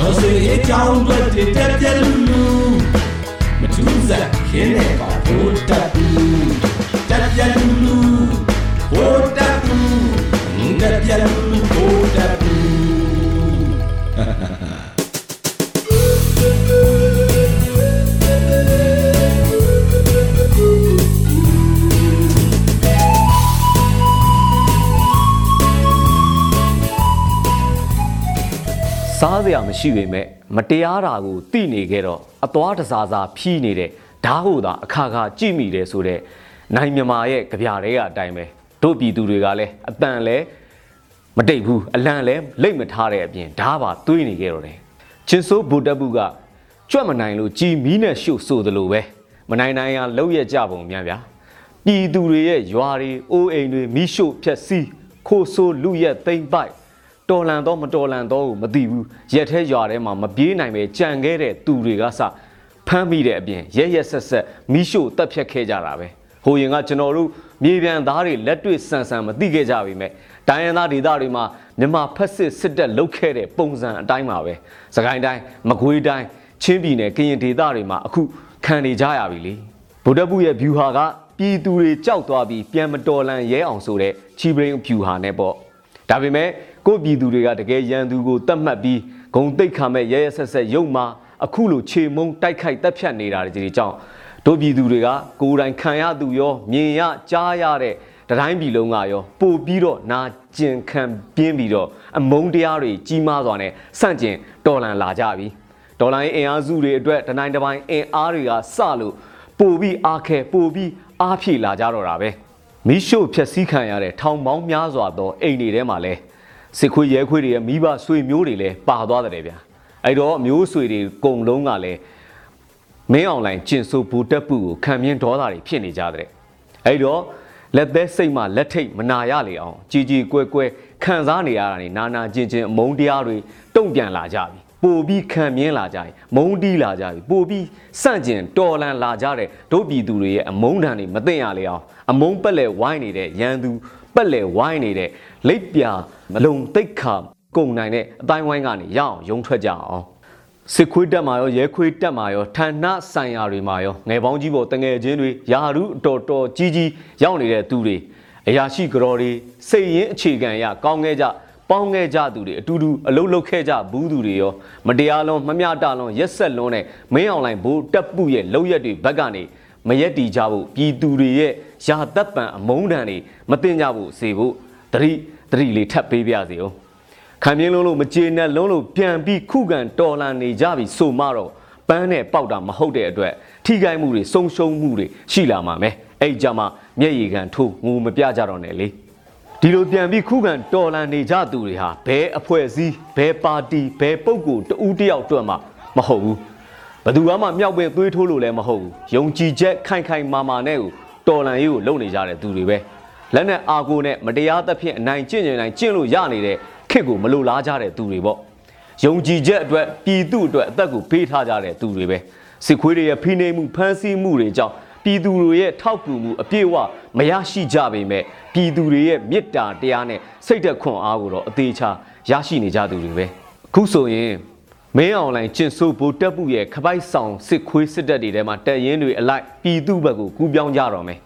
တော်စေအကြောင်းတွေတက်ပြက်လူလူမထူးစားခင်းနေပါဘိုးတက်ဘူးတက်ပြက်လူလူဘိုးတက်ဘူးတက်ပြက်လူ စားစရာမရှိပေမဲ့မတရားတာကိုသိနေခဲ့တော့အသွားတစားစားဖြီးနေတဲ့ဓာတ်ဟုတ်တာအခါခါကြည့်မိတယ်ဆိုတော့နိုင်မြမာရဲ့ကြပြတွေကအတိုင်းပဲတို့ပြည်သူတွေကလည်းအတန်လဲမတိတ်ဘူးအလံလဲလိတ်မထားတဲ့အပြင်ဓာတ်ပါသွေးနေခဲ့တော့တယ်ချင်းစိုးဘူတက်ဘူးကကြွက်မနိုင်လို့ជីမီးနဲ့ရှုပ်ဆိုသလိုပဲမနိုင်နိုင်ရလောက်ရကြပုံများဗျာပြည်သူတွေရဲ့ရွာတွေအိုးအိမ်တွေမီးရှို့ဖျက်ဆီးခိုးဆိုးလူရက်သိမ့်ပိုက် တော်လန်တော့မတော်လန်တော့ကိုမသိဘူးရက်ထဲရွာထဲမှာမပြေးနိုင်ပဲကြံခဲ့တဲ့သူတွေကစဖမ်းမိတဲ့အပြင်ရဲရဲဆက်ဆက်မီးရှို့တက်ဖြတ်ခဲ့ကြတာပဲဟိုရင်ကကျွန်တော်တို့မြေပြန်သားတွေလက်တွေ့ဆန်ဆန်မသိခဲ့ကြပြီမဲ့ဒိုင်းရန်သားဒေသတွေမှာမြန်မာဖက်စစ်စစ်တပ်လုတ်ခဲ့တဲ့ပုံစံအတိုင်းပါပဲစကိုင်းတိုင်းမကွေးတိုင်းချင်းပြည်နယ်ကရင်ဒေသတွေမှာအခုခံနေကြရပြီလေဗုဒ္ဓဘုရဲ့ view ဟာကပြည်သူတွေကြောက်သွားပြီးပြန်မတော်လန်ရဲအောင်ဆိုတဲ့ချီဘရင် view ဟာနဲ့ပေါ့ဒါပေမဲ့ ကိုယ့်ပြည်သူတွေကတကယ်ရန်သူကိုတတ်မှတ်ပြီးဂုံတိတ်ခါမဲ့ရဲရဲဆက်ဆက်ရုံမှာအခုလိုခြေမုံတိုက်ခိုက်တက်ဖြတ်နေတာတွေကြောင့်တို့ပြည်သူတွေကကိုယ်တိုင်ခံရသူရောမြင်ရကြားရတဲ့တတိုင်းပြည်လုံးကရောပို့ပြီးတော့နာကျင်ခံပြင်းပြီးတော့အမုန်းတရားတွေကြီးမားစွာနဲ့ဆန့်ကျင်တော်လှန်လာကြပြီဒေါ်လာအင်အားစုတွေအတွက်တနိုင်တစ်ပိုင်းအင်အားတွေကစလို့ပို့ပြီးအားခဲပို့ပြီးအားဖြည့်လာကြတော့တာပဲမီးရှို့ဖျက်ဆီးခံရတဲ့ထောင်ပေါင်းများစွာသောအိမ်တွေထဲမှာလဲ စစ်ခွေးရဲခွေးတွေရဲ့မိဘဆွေမျိုးတွေလည်းပါသွားတယ်ဗျာအဲ့တော့အမျိုးဆွေတွေအကုန်လုံးကလည်းမင်းအောင်လိုင်းကျင်ဆိုဘူတက်ပူကိုခံမြင်ဒေါသတွေဖြစ်နေကြတဲ့အဲ့တော့လက်သက်စိတ်မှလက်ထိတ်မနာရလေအောင်ជីជីကွဲကွဲခံစားနေရတာနေနာနာကျင်ကျင်အမုန်းတရားတွေတုံ့ပြန်လာကြပြီပိုပြီးခံမြင်လာကြပြီမုန်းတီးလာကြပြီပိုပြီးစန့်ကျင်တော်လန်လာကြတဲ့ဒုပြည်သူတွေရဲ့အမုန်းတန်တွေမသိရလေအောင်အမုန်းပက်လက်ဝိုင်းနေတဲ့ရန်သူပက်လက်ဝိုင်းနေတဲ့လိပ်ပြ မလုံတိတ်ခါကုန်နိုင်တဲ့အတိုင်းဝိုင်းကနေရအောင်ရုံထွက်ကြအောင်စစ်ခွေးတက်မှာရောရဲခွေးတက်မှာရောဌာနဆိုင်ရာတွေမှာရောငယ်ပေါင်းကြီးပေါ်တငယ်ချင်းတွေယာရုအတော်တော်ကြီးကြီးရောက်နေတဲ့သူတွေအရာရှိကြော်တွေစိတ်ရင်းအခြေခံရကောင်းခဲ့ကြပေါင်းခဲ့ကြသူတွေအတူတူအလုတ်လုတ်ခဲ့ကြဘူးသူတွေရောမတရားလုံးမမျှတလုံးရက်ဆက်လုံးနဲ့မင်းအောင်လိုင်းဘိုးတက်ပုရဲ့လောက်ရက်တွေဘက်ကနေမရက်တီကြဖို့ပြည်သူတွေရဲ့ရာသက်ပံအမုန်းတန်တွေမတင်ကြဖို့စေဖို့တတိ တတိလေးထပ်ပေးပြစေအောင်ခံပြင်းလုံးလို့မကျေနပ်လုံးလို့ပြန်ပြီးခုခံတော်လှန်နေကြပြီဆိုမှတော့ပန်းနဲ့ပေါက်တာမဟုတ်တဲ့အတွက်ထိခိုက်မှုတွေဆုံးရှုံးမှုတွေရှိလာမှာမယ်အဲ့ကြမှာမျက်ရည်ခံထိုးငိုမပြကြတော့နဲ့လေဒီလိုပြန်ပြီးခုခံတော်လန်နေကြသူတွေဟာဘဲအဖွဲ့အစည်းဘဲပါတီဘဲပုဂ္ဂိုလ်တဦးတယောက်အတွက်မှမဟုတ်ဘူးဘယ်သူမှမြောက်ပင်သွေးထိုးလို့လည်းမဟုတ်ဘူးယုံကြည်ချက်ခိုင်ခိုင်မာမာနဲ့ကိုတော်လန်ရေးကိုလုပ်နေကြတဲ့သူတွေပဲ လက်နဲ့အာကိုနဲ့မတရားသဖြင့်အနိုင်ကျင့်ကြနိုင်ကျင့်လို့ရနေတဲ့ခစ်ကိုမလိုလားကြတဲ့သူတွေပေါ့ယုံကြည်ချက်အတွက်ပြည်သူအတွက်အသက်ကိုပေးထားကြတဲ့သူတွေပဲစစ်ခွေးတွေရဲ့ဖိနှိပ်မှုဖမ်းဆီးမှုတွေကြောင့်ပြည်သူတွေရဲ့ထောက်ကူမှုအပြည့်အဝမရရှိကြပေမဲ့ပြည်သူတွေရဲ့မေတ္တာတရားနဲ့စိတ်သက်ခွန်အားကိုတော့အသေးချာရရှိနေကြသူတွေပဲအခုဆိုရင်မင်းအွန်လိုင်းကျင့်ဆိုးဖို့တက်မှုရဲ့ခပိုက်ဆောင်စစ်ခွေးစစ်တပ်တွေထဲမှာတက်ရင်တွေအလိုက်ပြည်သူဘက်ကိုကူးပြောင်းကြတော့မယ်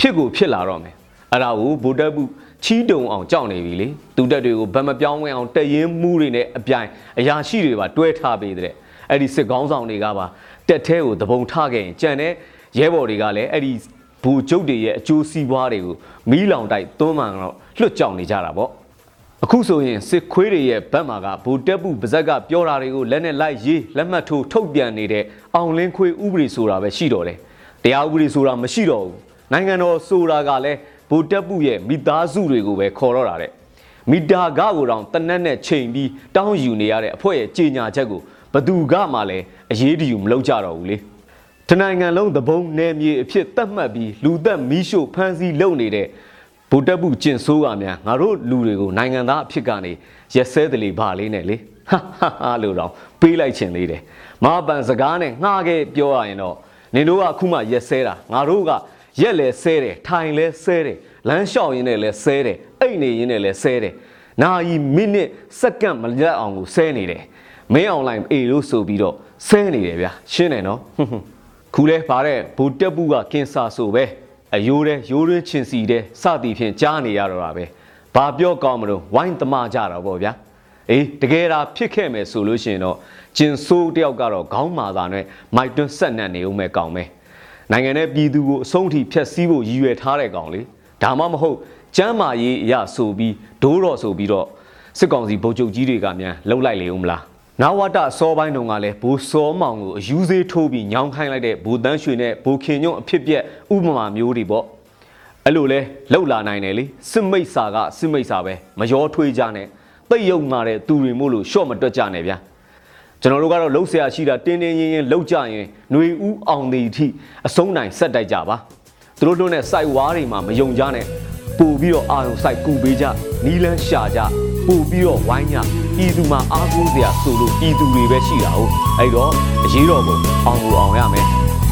ဖြစ်ကိုဖြစ်လာတော့မယ် အဲ့ဒါကိုဗိုလ်တပ်မှုချီးတုံအောင်ကြောက်နေပြီလေသူတက်တွေကိုဗတ်မပြောင်းဝင်အောင်တက်ရင်မှုတွေနဲ့အပြိုင်အရာရှိတွေပါတွဲထားပေးတဲ့အဲ့ဒီစစ်ကောင်းဆောင်တွေကပါတက်ထဲကိုတပုံထခဲ့ရင်ကြံတဲ့ရဲဘော်တွေကလည်းအဲ့ဒီဘူကျုပ်တွေရဲ့အကျိုးစီးပွားတွေကိုမီးလောင်တိုက်သွန်းမှန်တော့လွတ်ကြောင်နေကြတာပေါ့အခုဆိုရင်စစ်ခွေးတွေရဲ့ဘက်မှာကဘူတက်ပုပါဇက်ကပြောတာတွေကိုလက်နဲ့လိုက်ရေးလက်မှတ်ထိုးထုတ်ပြန်နေတဲ့အောင်လင်းခွေးဥပဒေဆိုတာပဲရှိတော့တယ်တရားဥပဒေဆိုတာမရှိတော့ဘူးနိုင်ငံတော်ဆိုတာကလည်း ဘူတက်ပုရဲ့မိသားစုတွေကိုပဲခေါ်တော့တာတဲ့မီတာကကိုတောင်တနက်နဲ့ချိန်ပြီးတောင်းယူနေရတဲ့အဖွဲ့ရဲ့ကြေညာချက်ကိုဘသူကမှလည်းအရေးတယူမလုပ်ကြတော့ဘူးလေတနိုင်ငံလုံးသဘုံနယ်မြေအဖြစ်သတ်မှတ်ပြီးလူသက်မီးရှို့ဖမ်းဆီးလုပ်နေတဲ့ဗိုလ်တပ်ဘူးကျင်ဆိုးကများငါတို့လူတွေကိုနိုင်ငံသားအဖြစ်ကနေရက်စဲတယ်လေဗာလေးနဲ့လေဟာဟာဟာလို့တော့ပေးလိုက်ခြင်းလေးတယ်မဟာပန်စကားနဲ့ငှားခဲ့ပြောရရင်တော့နင်တို့ကအခုမှရက်စဲတာငါတို့က ရက်လဲဆဲတယ်ထိုင်လဲဆဲတယ်လမ်းလျှောက်ရင်းနဲ့လဲဆဲတယ်အိတ်နေရင်းနဲ့လဲဆဲတယ်နာယီမိနစ်စက္ကန့်မလက်အောင်ကိုဆဲနေတယ်မင်းအွန်လိုင်းအေလို့ဆိုပြီးတော့ဆဲနေတယ်ဗျာရှင်းတယ်နော်ဟွန်းဟွန်းခုလဲဗါတဲ့ဘူတက်ပူကကင်ဆာဆိုပဲအယိုးတဲ့ရိုးရင်းချင်စီတဲ့စသည်ဖြင့်ကြားနေရတော့တာပဲဘာပြောကောင်းမလို့ဝိုင်းတမကြတော့ဗောဗျာအေးတကယ်ဒါဖြစ်ခဲ့မယ်ဆိုလို့ရှိရင်တော့ဂျင်ဆိုးတယောက်ကတော့ခေါင်းမာသာနဲ့မိုက်တွန်းဆက်နက်နေဦးမယ်ကောင်းမယ် နိုင်ငံရဲ့ပြည်သူကိုအဆုံးထိဖျက်ဆီးဖို့ရည်ရွယ်ထားတဲ့ကောင်လေဒါမှမဟုတ်ကျမ်းမာရေးအရဆိုပြီးဒိုးတော်ဆိုပြီးတော့စစ်ကောင်စီဗိုလ်ချုပ်ကြီးတွေကမြန်လှုပ်လိုက်လေဦးမလားနာဝတ္တစောပိုင်းတုန်းကလည်းဘိုးစောမောင်ကိုအယူသေးထိုးပြီးညောင်းခိုင်းလိုက်တဲ့ဘိုးတန်းရွှေနဲ့ဘိုးခင်ညွန့်အဖြစ်ပြက်ဥပမာမျိုးတွေပေါ့အဲ့လိုလဲလှုပ်လာနိုင်တယ်လေစစ်မိတ်စာကစစ်မိတ်စာပဲမရောထွေးကြနဲ့တိတ်ယုံမာတဲ့သူတွေမို့လို့ရှော့မတွက်ကြနဲ့ဗျာ ကျွန်တော်တို့ကတော့လှုပ်ရှားရှိတာတင်းတင်းရင်းရင်းလှုပ်ကြရင်ຫນွေဦးအောင်သည်အထိအဆုံးနိုင်ဆက်တိုက်ကြပါသူတို့တို့နဲ့စိုက်ဝါးတွေမှာမယုံကြနဲ့ပို့ပြီးတော့အာရုံစိုက်ကူပေးကြနီလန်းရှာကြပို့ပြီးတော့ဝိုင်းကြပြည်သူမှာအားကိုးစရာဆိုလို့ပြည်သူတွေပဲရှိတာဟုတ်အဲ့တော့အရေးတော်ပုံအောင်ကိုအောင်ရမယ်။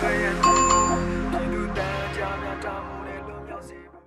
可以。